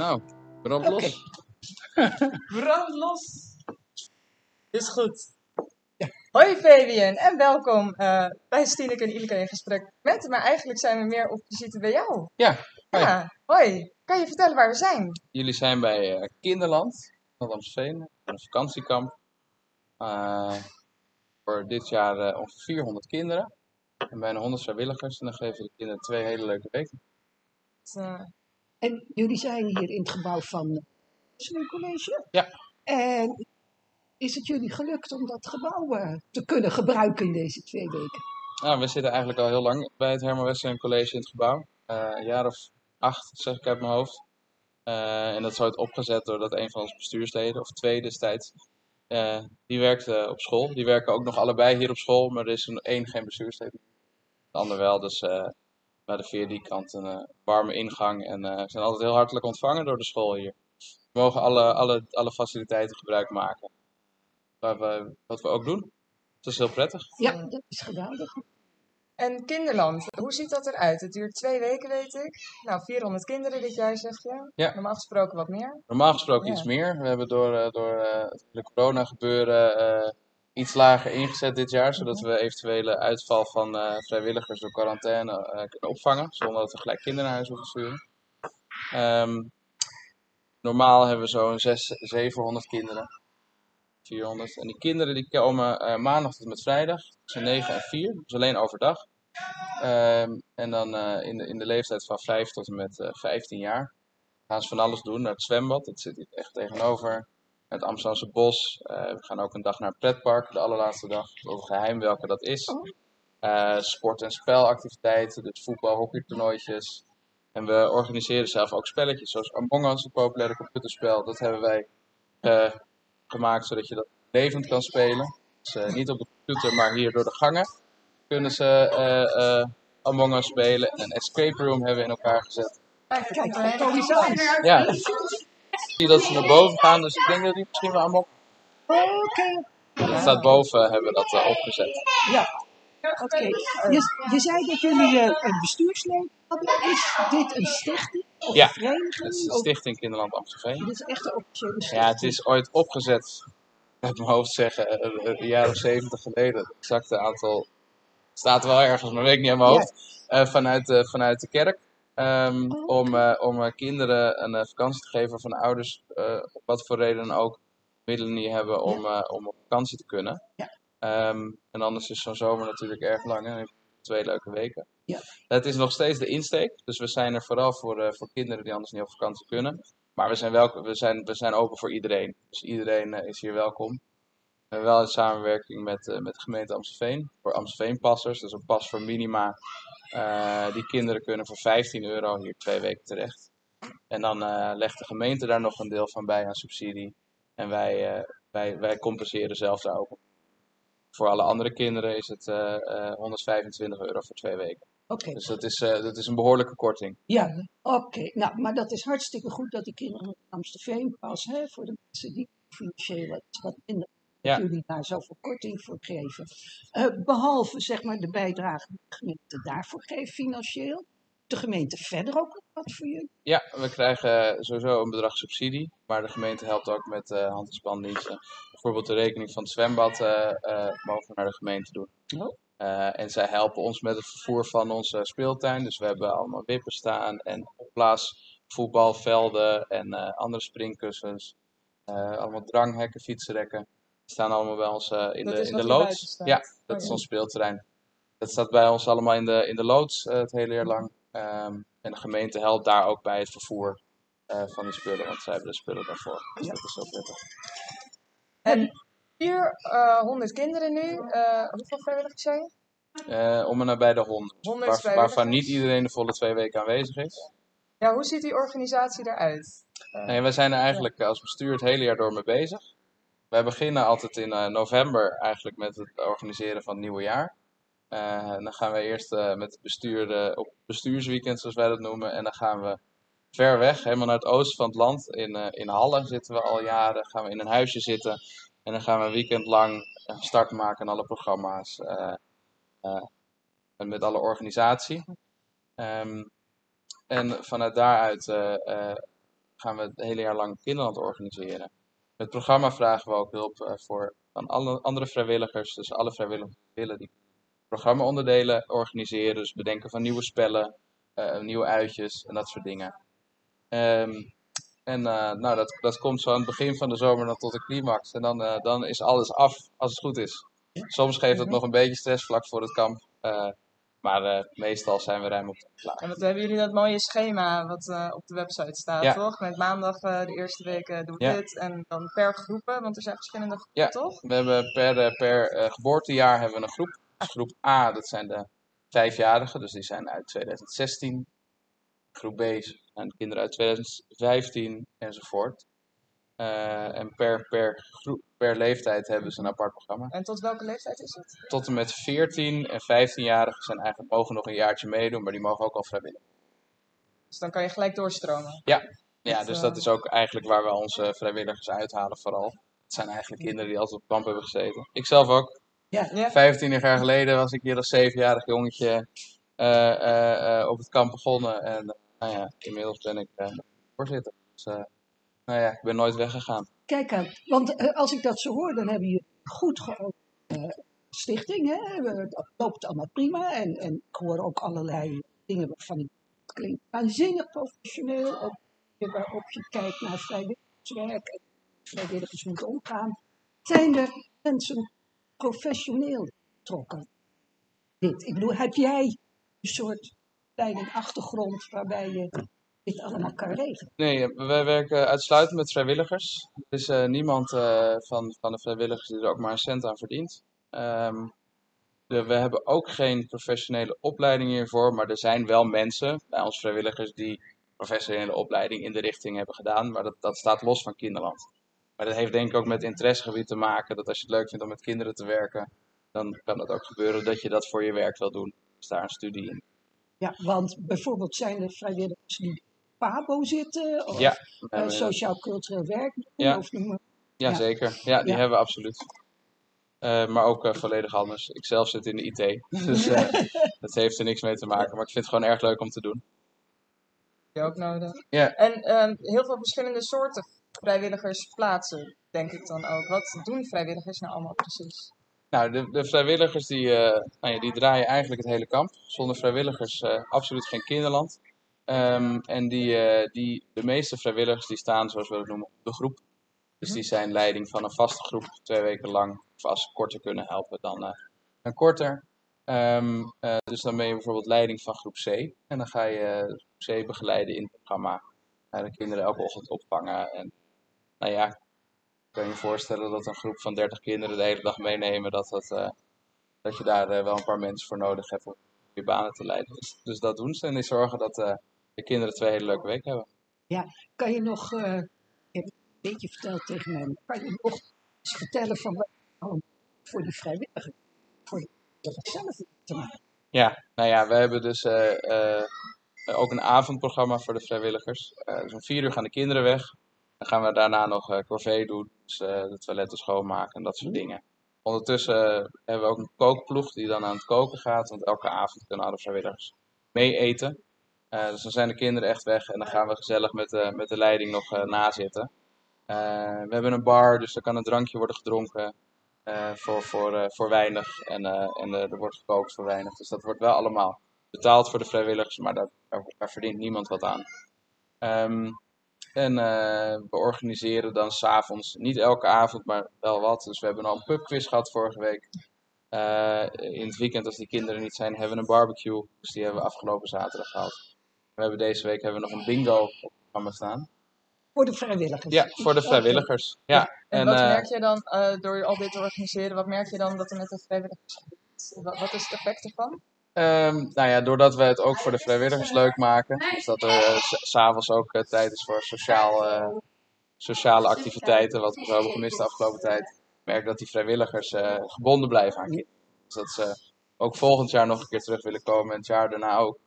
Nou, brand los. Brand los! Is goed. Hoi Fabian en welkom eh, bij Stineke en Ilke in gesprek met, maar eigenlijk zijn we meer op visite bij jou. Ja, hoi. Ja, hoi. Kan je vertellen waar we zijn? Jullie zijn bij eh, Kinderland, van Amstelveen, een vakantiekamp. Eh, voor dit jaar ongeveer 400 kinderen en bijna 100 vrijwilligers. En dan geven de kinderen twee hele leuke weken. Het, En jullie zijn hier in het gebouw van het College. Ja. En is het jullie gelukt om dat gebouw eh, te kunnen gebruiken in deze twee weken? Nou, we zitten eigenlijk al heel lang bij het Herman Western College in het gebouw. Eh, een jaar of acht, zeg ik uit mijn hoofd. Eh, en dat is ooit opgezet doordat een van onze bestuursleden, of twee destijds, die werkte op school. Die werken ook nog allebei hier op school, maar er is een één geen bestuurslid. De ander wel, dus naar de via die kant een eh, warme ingang. En eh, we zijn altijd heel hartelijk ontvangen door de school hier. We mogen alle, alle, alle faciliteiten gebruik maken. Waar we, wat we ook doen. Dat is heel prettig. Ja, dat is geweldig. En Kinderland, hoe ziet dat eruit? Het duurt twee weken, weet ik. Nou, 400 kinderen dit jaar, zeg je. Ja. Normaal gesproken wat meer. Normaal gesproken Ja. iets meer. We hebben door, eh, door eh, het hele corona gebeuren eh, iets lager ingezet dit jaar, zodat we eventuele uitval van eh, vrijwilligers door quarantaine eh, kunnen opvangen, zonder dat we gelijk kinderen naar huis hoeven sturen. Ehm, normaal hebben we zo'n 600, 700 kinderen. 400. En die kinderen die komen eh, maandag tot met vrijdag tussen 9 en 4, dus alleen overdag. Ehm, en dan in, de, in de leeftijd van 5 tot en met eh, 15 jaar gaan ze van alles doen. Naar het zwembad, dat zit hier echt tegenover. Het Amsterdamse bos. Eh, we gaan ook een dag naar het pretpark, de allerlaatste dag. Wel geheim welke dat is. Oh. Eh, sport- en spelactiviteiten, dus voetbal, hockeytoernooitjes. En we organiseren zelf ook spelletjes, zoals Among Us, een populaire computerspel. Dat hebben wij eh, gemaakt zodat je dat levend kan spelen. Dus eh, niet op de computer, maar hier door de gangen kunnen ze eh, eh, Among Us spelen. En een escape room hebben we in elkaar gezet. Kijk, er Kijk. Ja, zie dat ze naar boven gaan, dus ik denk dat die misschien wel Among Oké, Het staat boven, hebben we dat eh, opgezet. ja. Oké. Je, je zei dat jullie eh, een bestuurslid hadden. Is dit een stichting of Ja, een? Het is de Of- Stichting Kinderland Amstelveen. Dit is echt een officiële stichting. Ja, het is ooit opgezet, uit mijn hoofd zeggen, eh, een jaar of zeventig geleden. Het exacte aantal staat wel ergens, maar weet ik niet aan mijn Ja. hoofd. Vanuit, vanuit de kerk. Ehm, Oh, Om, eh, om eh, kinderen een eh, vakantie te geven van ouders, op wat voor reden dan ook, middelen niet hebben om, om op vakantie te kunnen. Ja. Ehm, en anders is zo'n zomer natuurlijk erg lang. Je twee leuke weken. Ja. Het is nog steeds de insteek. Dus we zijn er vooral voor, voor kinderen die anders niet op vakantie kunnen. Maar we zijn, welkom, we zijn, we zijn open voor iedereen. Dus iedereen is hier welkom. Wel in samenwerking met, met de gemeente Amstelveen. Voor Amstelveen-passers. Dus een pas voor minima. Eh, die kinderen kunnen voor 15 euro hier twee weken terecht. En dan eh, legt de gemeente daar nog een deel van bij aan subsidie. En wij, eh, wij, wij compenseren zelf daar ook. Voor alle andere kinderen is het eh, eh, 125 euro voor twee weken. Oké. Dus dat is, dat is een behoorlijke korting. Ja, oké. Nou, maar dat is hartstikke goed dat die kinderen met Amstelveen pas, hè, voor de mensen die financieel wat minder, Ja. dat jullie daar zoveel korting voor geven. Eh, behalve, zeg maar, de bijdrage die de gemeente daarvoor geeft financieel. De gemeente verder ook wat voor jullie? Ja, we krijgen sowieso een bedrag subsidie, maar de gemeente helpt ook met eh hand- en spandiensten. Bijvoorbeeld de rekening van het zwembad eh, mogen we naar de gemeente doen. Oh. En zij helpen ons met het vervoer van onze speeltuin. Dus we hebben allemaal wippen staan en opblaasvoetbalvelden en andere springkussens. Allemaal dranghekken, fietsenrekken. Staan allemaal bij ons eh, in Dat de, in de loods. Ja, dat Oh, is ja. ons speelterrein. Dat staat bij ons allemaal in de, in de loods eh, het hele jaar lang. Ehm, en de gemeente helpt daar ook bij het vervoer eh, van die spullen, want zij hebben de spullen daarvoor. Dus Ja. dat is heel prettig. En 400 kinderen nu. Hoeveel vrijwilligers zijn je? Om en nabij de 100. 100 Waar- vrijwilligers. waarvan niet iedereen de volle twee weken aanwezig is. Ja, hoe ziet die organisatie eruit? Eh, Nee, wij zijn er eigenlijk als bestuur het hele jaar door mee bezig. Wij beginnen altijd in eh, november eigenlijk met het organiseren van het nieuwe jaar. Eh, dan gaan we eerst eh, met het bestuur op bestuursweekend, zoals wij dat noemen. En dan gaan we ver weg, helemaal naar het oosten van het land. In, in Halle zitten we al jaren. Gaan we in een huisje zitten. En dan gaan we een weekend lang start maken aan alle programma's. en met alle organisatie. Ehm, en vanuit daaruit gaan we het hele jaar lang Kinderland organiseren. Het programma vragen we ook hulp eh, voor van alle andere vrijwilligers. Dus alle vrijwilligers die willen die programma-onderdelen organiseren. Dus bedenken van nieuwe spellen, eh, nieuwe uitjes en dat soort dingen. Ehm, en eh, nou, dat, dat komt zo aan het begin van de zomer dan tot de climax. En dan, dan is alles af, als het goed is. Soms geeft het nog een beetje stress vlak voor het kamp. Maar eh, meestal zijn we ruim op tijd klaar. En wat hebben jullie dat mooie schema wat eh, op de website staat, Ja. toch? Met maandag eh, de eerste week doen we Ja. dit. En dan per groepen, want er zijn verschillende groepen, Ja. toch? We hebben per, per geboortejaar hebben we een groep. Dus groep A, dat zijn de vijfjarigen, dus die zijn uit 2016. Groep B zijn de kinderen uit 2015 enzovoort. Eh, en per, per, groep, per leeftijd hebben ze een apart programma. En tot welke leeftijd is het? Tot en met 14 en 15-jarigen zijn eigenlijk, mogen nog een jaartje meedoen, maar die mogen ook al vrijwillig. Dus dan kan je gelijk doorstromen. Ja, Dat, dus eh, dat is ook eigenlijk waar we onze vrijwilligers uithalen vooral. Het zijn eigenlijk kinderen die altijd op kamp hebben gezeten. Ik zelf ook. Ja, Ja. 25 jaar geleden was ik hier als zevenjarig jongetje eh, op het kamp begonnen. En nou ja, inmiddels ben ik voorzitter. Dus nou ja, ik ben nooit weggegaan. Kijk aan, want eh, als ik dat zo hoor, dan hebben jullie goed geopend eh, stichting. Hè? Dat loopt allemaal prima. En, en ik hoor ook allerlei dingen waarvan ik klinkt waanzinnig professioneel. Ook waarop je kijkt naar vrijwilligerswerk en vrijwilligers moeten omgaan. Zijn er mensen professioneel betrokken? Dit. Ik bedoel, heb jij een soort leiding achtergrond waarbij je dit allemaal kan regelen? Nee, wij werken uitsluitend met vrijwilligers. Er is eh, niemand eh, van, van de vrijwilligers die er ook maar een cent aan verdient. Ehm, de- we hebben ook geen professionele opleiding hiervoor, maar er zijn wel mensen bij ons vrijwilligers die professionele opleiding in de richting hebben gedaan, maar dat, dat staat los van Kinderland. Maar dat heeft denk ik ook met interessegebied te maken, dat als je het leuk vindt om met kinderen te werken, dan kan het ook gebeuren dat je dat voor je werk wil doen. Is daar een studie in. Ja, want bijvoorbeeld zijn er vrijwilligers die PABO zitten, of Ja, eh, sociaal-cultureel werk Ja. of noem maar. Ja, Ja. zeker. Ja, die Ja. hebben we absoluut. Eh, maar ook eh, volledig anders. Ik zelf zit in de IT, dus eh, dat heeft er niks mee te maken. Maar ik vind het gewoon erg leuk om te doen. je ook nodig. Ja. En ehm, heel veel verschillende soorten vrijwilligers plaatsen, denk ik dan ook. Wat doen vrijwilligers nou allemaal precies? Nou, de, de vrijwilligers die, eh, nou ja, die draaien eigenlijk het hele kamp. Zonder vrijwilligers eh, absoluut geen kinderland. Ehm, en die, eh, die, de meeste vrijwilligers die staan, zoals we dat noemen, op de groep. Dus die zijn leiding van een vaste groep twee weken lang. Of als ze korter kunnen helpen, dan, eh, dan korter. Eh, dus dan ben je bijvoorbeeld leiding van groep C. En dan ga je eh, C begeleiden in het programma. Eh, de kinderen elke ochtend opvangen. En nou ja, kan je voorstellen dat een groep van 30 kinderen de hele dag meenemen, dat, dat, eh, dat je daar eh, wel een paar mensen voor nodig hebt om je banen te leiden. Dus, dus dat doen ze en die zorgen dat eh, de kinderen twee hele leuke weken hebben. Kan je nog, eh, je hebt een beetje verteld tegen mij, maar kan je nog eens vertellen van wat je allemaal voor die vrijwilligers, voor vrijwilligers zelf te maken? Ja, nou ja, we hebben dus eh, eh, ook een avondprogramma voor de vrijwilligers. Dus om vier uur gaan de kinderen weg. Dan gaan we daarna nog eh corvée doen, dus de toiletten schoonmaken en dat soort dingen. Ondertussen hebben we ook een kookploeg die dan aan het koken gaat, want elke avond kunnen alle vrijwilligers mee eten. Eh, dus dan zijn de kinderen echt weg en dan gaan we gezellig met de, met de leiding nog eh, nazitten. Eh, we hebben een bar, dus er kan een drankje worden gedronken eh, voor, voor, eh, voor weinig. En, eh, en eh, er wordt gekookt voor weinig. Dus dat wordt wel allemaal betaald voor de vrijwilligers, maar daar, verdient niemand wat aan. Ehm, en eh, we organiseren dan s'avonds, niet elke avond, maar wel wat. Dus we hebben al een pubquiz gehad vorige week. Eh, in het weekend, als die kinderen niet zijn, hebben we een barbecue. Dus die hebben we afgelopen zaterdag gehad. We hebben deze week hebben we nog een bingo op het programma staan. Voor de vrijwilligers? Ja, voor de vrijwilligers. Ja, En, en wat eh, merk je dan, eh, door al dit te organiseren, wat merk je dan dat er met de vrijwilligers? Wat, wat is het effect ervan? Ehm, nou ja, doordat we het ook voor de vrijwilligers leuk maken. Dus dat er eh, s- s'avonds ook eh, tijd is voor sociaal, eh, sociale activiteiten, wat we zo hebben gemist de afgelopen tijd. Merk ik dat die vrijwilligers eh, gebonden blijven aan kinderen. Dus dat ze ook volgend jaar nog een keer terug willen komen en het jaar daarna ook.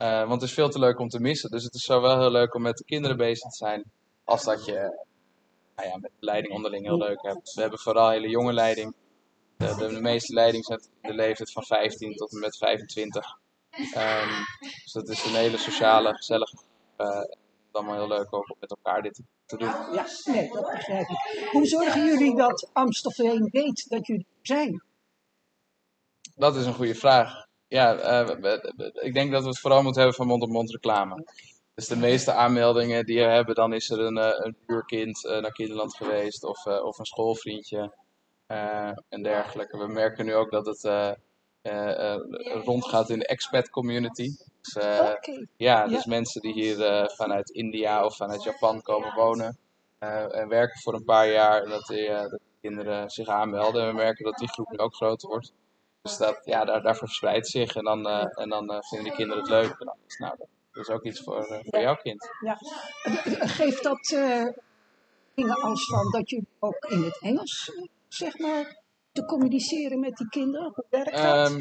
Eh, want het is veel te leuk om te missen. Dus het is zowel heel leuk om met de kinderen bezig te zijn, als dat je nou ja, met de leiding onderling heel leuk hebt. We hebben vooral hele jonge leiding. De, de, de meeste leiding zijn de leeftijd van 15 tot en met 25. Ehm, dus dat is een hele sociale, gezellige het allemaal heel leuk om met elkaar dit te doen. Ja, nee, dat begrijp ik. Hoe zorgen jullie dat Amstelveen weet dat jullie er zijn? Dat is een goede vraag. Ja, eh, ik denk dat we het vooral moeten hebben van mond-op-mond reclame. Dus de meeste aanmeldingen die we hebben, dan is er een, eh, een buurkind eh, naar Kinderland geweest of, of een schoolvriendje en dergelijke. We merken nu ook dat het rondgaat in de expat community. Dus, ja, Ja. dus mensen die hier vanuit India of vanuit Japan komen wonen en werken voor een paar jaar. En dat, die, dat die kinderen zich aanmelden. En we merken dat die groep nu ook groter wordt. Dus dat, ja, daar, daar verspreidt zich. En dan, eh, en dan eh, vinden die kinderen het leuk. En dan is, nou, dat is ook iets voor, eh, voor jouw kind. Ja. Geeft dat dingen als van dat jullie ook in het Engels, zeg maar, te communiceren met die kinderen? Hoe werkt dat? Ehm,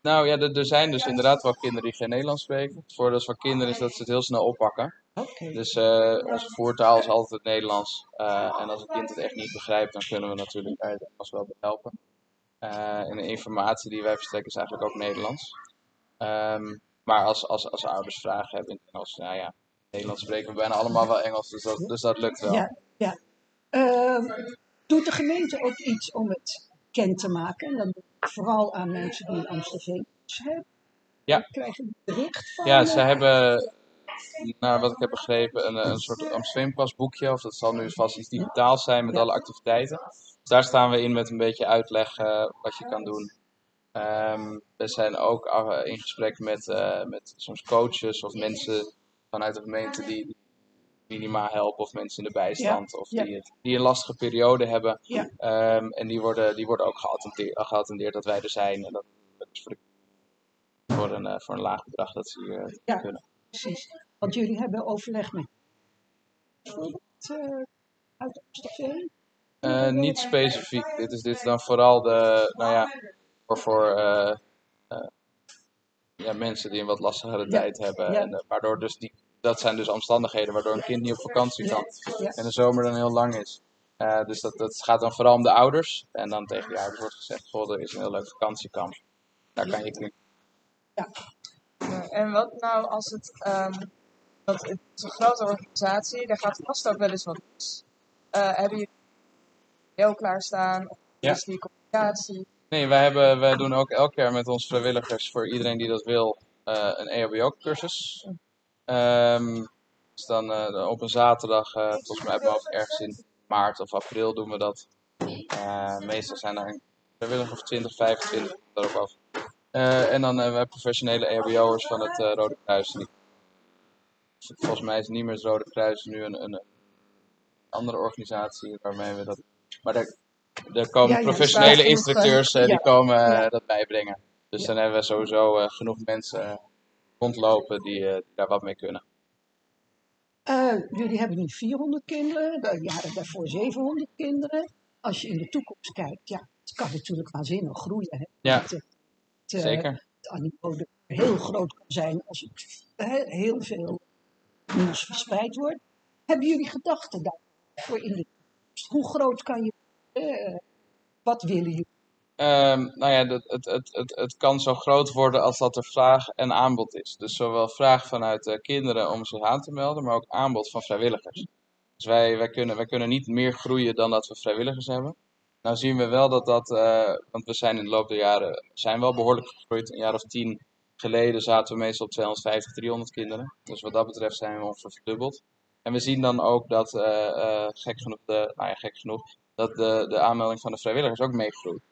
nou ja, er, er zijn dus inderdaad wel kinderen die geen Nederlands spreken. Het voordeel van kinderen is dat ze het heel snel oppakken. Dus eh, onze voertaal is altijd het Nederlands. En als een kind het echt niet begrijpt, dan kunnen we natuurlijk daar het Engels wel bij helpen. Eh, en de informatie die wij verstrekken is eigenlijk ook Nederlands. Ehm, maar als, als, als ouders vragen hebben in het Engels, nou ja, Nederlands spreken we bijna allemaal wel Engels, dus dat, dus dat lukt wel. Ja, ja. Ehm, doet de gemeente ook iets om het bekend te maken? En dan vooral aan mensen die in iets hebben. Ja. Krijgen een bericht van. Ja, eh, ze hebben, naar wat ik heb begrepen, een, een soort Amsterdam-pasboekje. Of dat zal nu vast iets digitaals zijn met Ja. alle activiteiten. Dus daar staan we in met een beetje uitleg eh, wat je kan doen. Ehm, we zijn ook af- in gesprek met, eh, met soms coaches of mensen vanuit de gemeente die minima helpen. Of mensen in de bijstand. Of ja. die, het- die een lastige periode hebben. Ja. Ehm, en die worden, die worden ook geattendeerd, geattendeerd dat wij er zijn. En dat, dat is voor, de, voor, een, eh, voor een laag bedrag dat ze hier eh, Ja. kunnen. Precies. Want jullie hebben overleg met. bijvoorbeeld eh, uit? Eh, niet specifiek. Dit is, dit is dan vooral de, nou ja, voor, voor eh, eh, ja, mensen die een wat lastigere Ja, tijd hebben. ja. En, waardoor dus die, dat zijn dus omstandigheden waardoor een kind niet op vakantie kan. En de zomer dan heel lang is. Dus dat, dat gaat dan vooral om de ouders. En dan tegen die ouders wordt gezegd, goh, er is een heel leuk vakantiekamp. Daar kan je Ja, En wat nou als het, want het is een grote organisatie, daar gaat vast ook wel eens wat mis. Hebben jullie klaarstaan? Of Ja. is die communicatie? Nee, wij, hebben, wij doen ook elk jaar met onze vrijwilligers, voor iedereen die dat wil, eh, een EHBO-cursus. Ehm dus dan eh, op een zaterdag, eh, volgens mij hebben we ook ergens in maart of april doen we dat. Meestal zijn er een vrijwilliger of 20, 25, daarop af. En dan hebben we professionele EHBO'ers van het Rode Kruis. Die- Volgens mij is het niet meer het Rode Kruis, nu een, een andere organisatie waarmee we dat... Maar er, er komen Ja, professionele instructeurs eh, die Ja. komen eh, dat bijbrengen. Dus dan hebben we sowieso eh, genoeg mensen eh, rondlopen die, eh, die daar wat mee kunnen. Eh, jullie hebben nu 400 kinderen, de jaren daarvoor 700 kinderen. Als je in de toekomst kijkt, ja, het kan natuurlijk waanzinnig groeien. Hè? Ja, eh, het, eh, zeker. het animo heel groot kan zijn als het eh, heel veel nieuws verspreid wordt. Hebben jullie gedachten daarvoor in de? Hoe groot kan je wat willen jullie? Ehm, nou ja, het, het, het, het, kan zo groot worden als dat er vraag en aanbod is. Dus zowel vraag vanuit eh, kinderen om zich aan te melden, maar ook aanbod van vrijwilligers. Dus wij, wij, kunnen, wij kunnen niet meer groeien dan dat we vrijwilligers hebben. Nou zien we wel dat dat, eh, want we zijn in de loop der jaren zijn wel behoorlijk gegroeid. Een jaar of tien geleden zaten we meestal op 250, 300 kinderen. Dus wat dat betreft zijn we ongeveer verdubbeld. En we zien dan ook dat, eh, eh, gek genoeg, de, nou ja, gek genoeg, dat de, de aanmelding van de vrijwilligers ook meegroeit.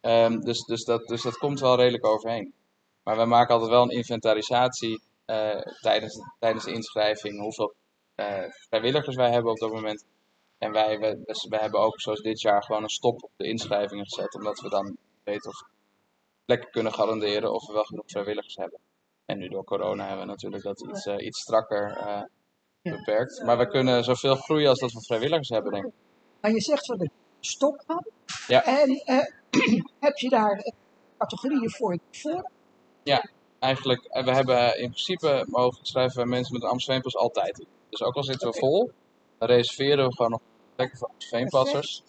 Ehm, dus, dus, dat, dus dat komt wel redelijk overheen. Maar we maken altijd wel een inventarisatie eh, tijdens, tijdens de inschrijving, hoeveel vrijwilligers wij hebben op dat moment. En wij, wij, dus wij hebben ook zoals dit jaar gewoon een stop op de inschrijvingen gezet, omdat we dan weten of we plekken kunnen garanderen of we wel genoeg vrijwilligers hebben. En nu door corona hebben we natuurlijk dat iets, iets strakker Ja. beperkt. Maar we kunnen zoveel groeien als dat we vrijwilligers hebben, denk ik. Maar je zegt dat een stop had. Ja. En eh, heb je daar eh, categorieën voor? voor? Eigenlijk, eh, we hebben in principe mogen schrijven mensen met een altijd in. Dus ook al zitten we vol, dan reserveren we gewoon nog plekken voor Amsterdampassers.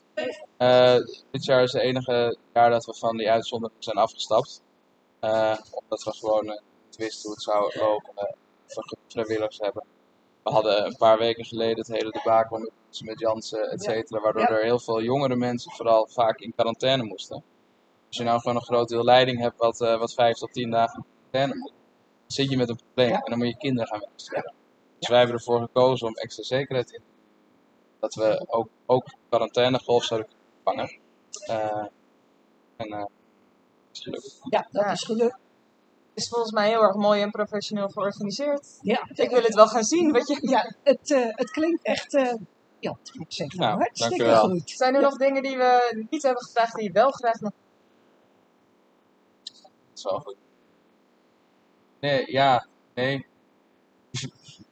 Eh dit jaar is het enige jaar dat we van die uitzondering zijn afgestapt. Omdat we gewoon niet wisten hoe het zou lopen, genoeg vrijwilligers hebben. We hadden een paar weken geleden het hele debakel met, met Jansen, et cetera, waardoor er heel veel jongere mensen vooral vaak in quarantaine moesten. Als je nou gewoon een groot deel leiding hebt wat, eh, wat vijf tot tien dagen in quarantaine moet, zit je met een probleem en dan moet je kinderen gaan wedstrijden. Dus wij hebben ervoor gekozen om extra zekerheid in dat we ook, ook quarantainegolf zouden kunnen vangen. Eh, en het is gelukt. Ja, dat is gelukt. Is volgens mij heel erg mooi en professioneel georganiseerd. Ja, Ik wil het wel gaan zien. Je... ja het, eh, het klinkt echt, eh ja, ik zeggen, Nou, hartstikke dankjewel. goed. Zijn er nog dingen die we niet hebben gevraagd die je wel graag nog... Dat is wel goed. Nee, ja, nee.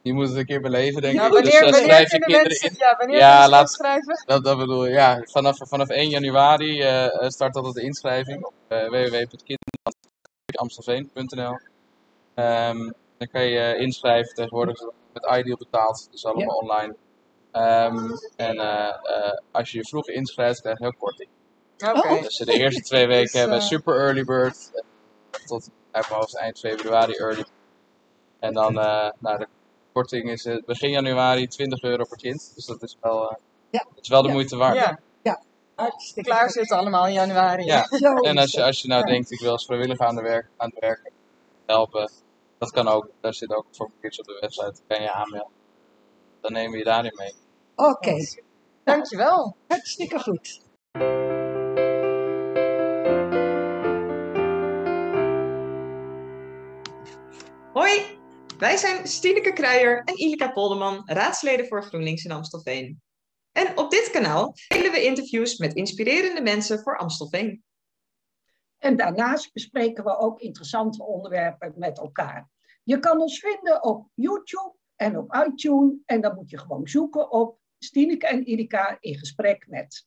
Je moet het een keer beleven, denk Nou, ik. wanneer, dus eh, wanneer schrijf je kunnen kinderen mensen... in. Ja, wanneer Ja, laat- inschrijven? Dat, dat bedoel ik, ja. Vanaf, vanaf 1 januari start altijd de inschrijving op uh, www.kinderamstelveen.nl Ehm Dan kan je je inschrijven tegenwoordig met Ideal betaald, dus allemaal online. Ehm, en eh, eh, als je je vroeg inschrijft, krijg je ook korting. Oké. Oh. Dus de eerste twee weken Dus, hebben we eh, super early bird. eh, Tot uit mijn hoofd eind februari early. En dan, eh nou, de korting is eh, begin januari 20 euro per kind. Dus dat is wel, eh, Ja. dat is wel de Ja. moeite waard. Hartstikke klaar goed. zitten allemaal in januari. Ja. En als je, als je nou Ja. denkt, ik wil als vrijwilliger aan de werk, aan het werk helpen, dat kan ook. Daar zit ook een formuliertje op de website, kan je aanmelden. Dan nemen we je daarin mee. Oké, Dankjewel. hartstikke goed. Hoi, wij zijn Stineke Kruijer en Ilika Polderman, raadsleden voor GroenLinks in Amstelveen. En op dit kanaal delen we interviews met inspirerende mensen voor Amstelveen. En daarnaast bespreken we ook interessante onderwerpen met elkaar. Je kan ons vinden op YouTube en op iTunes. En dan moet je gewoon zoeken op Stineke en Irika in gesprek met.